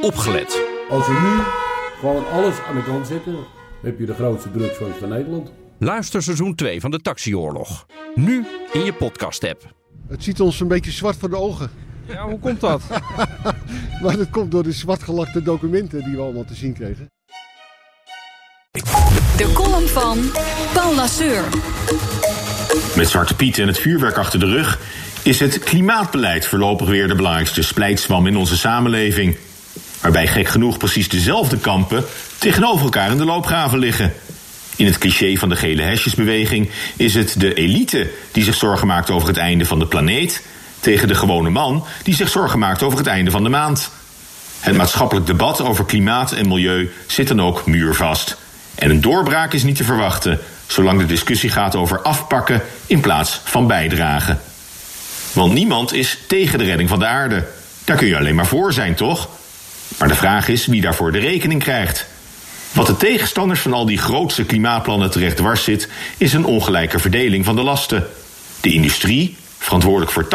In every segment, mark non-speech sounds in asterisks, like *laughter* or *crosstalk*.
opgelet. Als we nu gewoon alles aan de kant zetten, heb je de grootste drugsfans van Nederland. Luister seizoen 2 van de Taxioorlog. Nu in je podcast-app. Het ziet ons een beetje zwart voor de ogen. Ja, hoe komt dat? *laughs* Maar dat komt door de zwartgelakte documenten die we allemaal te zien kregen. De column van Paul Lasseur. Met Zwarte Piet en het vuurwerk achter de rug is het klimaatbeleid voorlopig weer de belangrijkste splijtswam in onze samenleving. Waarbij gek genoeg precies dezelfde kampen tegenover elkaar in de loopgraven liggen. In het cliché van de gele hesjesbeweging is het de elite die zich zorgen maakt over het einde van de planeet, tegen de gewone man die zich zorgen maakt over het einde van de maand. Het maatschappelijk debat over klimaat en milieu zit dan ook muurvast. En een doorbraak is niet te verwachten, zolang de discussie gaat over afpakken in plaats van bijdragen. Want niemand is tegen de redding van de aarde. Daar kun je alleen maar voor zijn, toch? Maar de vraag is wie daarvoor de rekening krijgt. Wat de tegenstanders van al die grootste klimaatplannen terecht dwars zit, is een ongelijke verdeling van de lasten. De industrie, verantwoordelijk voor 80%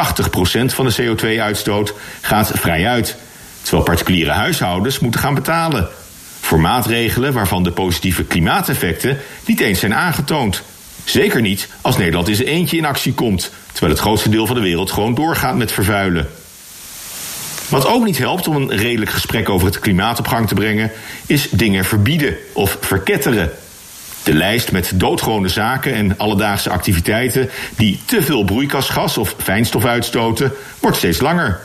van de CO2-uitstoot, gaat vrij uit. Terwijl particuliere huishoudens moeten gaan betalen. Voor maatregelen waarvan de positieve klimaateffecten niet eens zijn aangetoond. Zeker niet als Nederland in zijn eentje in actie komt, terwijl het grootste deel van de wereld gewoon doorgaat met vervuilen. Wat ook niet helpt om een redelijk gesprek over het klimaat op gang te brengen, is dingen verbieden of verketteren. De lijst met doodgewone zaken en alledaagse activiteiten die te veel broeikasgas of fijnstof uitstoten, wordt steeds langer.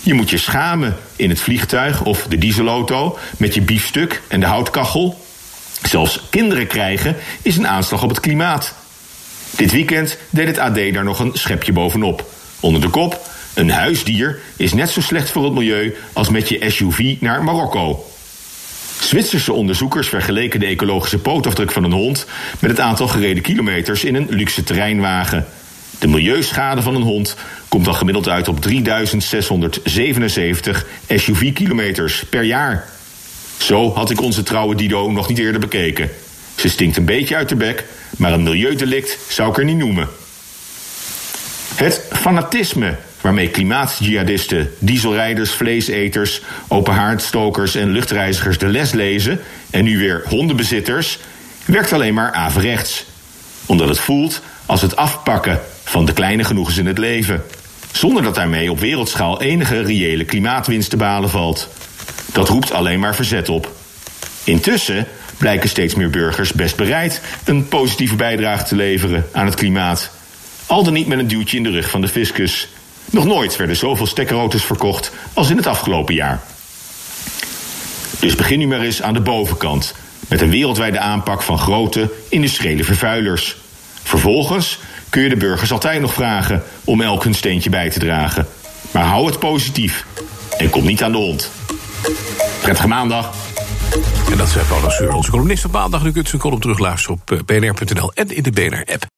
Je moet je schamen in het vliegtuig of de dieselauto met je biefstuk en de houtkachel. Zelfs kinderen krijgen is een aanslag op het klimaat. Dit weekend deed het AD daar nog een schepje bovenop. Onder de kop: een huisdier is net zo slecht voor het milieu als met je SUV naar Marokko. Zwitserse onderzoekers vergeleken de ecologische pootafdruk van een hond met het aantal gereden kilometers in een luxe terreinwagen. De milieuschade van een hond komt dan gemiddeld uit op 3677 SUV-kilometers per jaar. Zo had ik onze trouwe Dido nog niet eerder bekeken. Ze stinkt een beetje uit de bek, maar een milieudelict zou ik er niet noemen. Het fanatisme waarmee klimaatjihadisten, dieselrijders, vleeseters, openhaardstokers en luchtreizigers de les lezen en nu weer hondenbezitters, werkt alleen maar averechts. Omdat het voelt als het afpakken van de kleine genoegens in het leven, zonder dat daarmee op wereldschaal enige reële klimaatwinst te behalen valt. Dat roept alleen maar verzet op. Intussen blijken steeds meer burgers best bereid een positieve bijdrage te leveren aan het klimaat. Al dan niet met een duwtje in de rug van de fiscus. Nog nooit werden zoveel stekkerauto's verkocht als in het afgelopen jaar. Dus begin nu maar eens aan de bovenkant, met een wereldwijde aanpak van grote industriële vervuilers. Vervolgens kun je de burgers altijd nog vragen om elk hun steentje bij te dragen. Maar hou het positief en kom niet aan de hond. Prettige maandag. En dat zei Paul onze columnist op maandag. U kunt zijn column terugluisteren op eh, bnr.nl en in de BNR-app.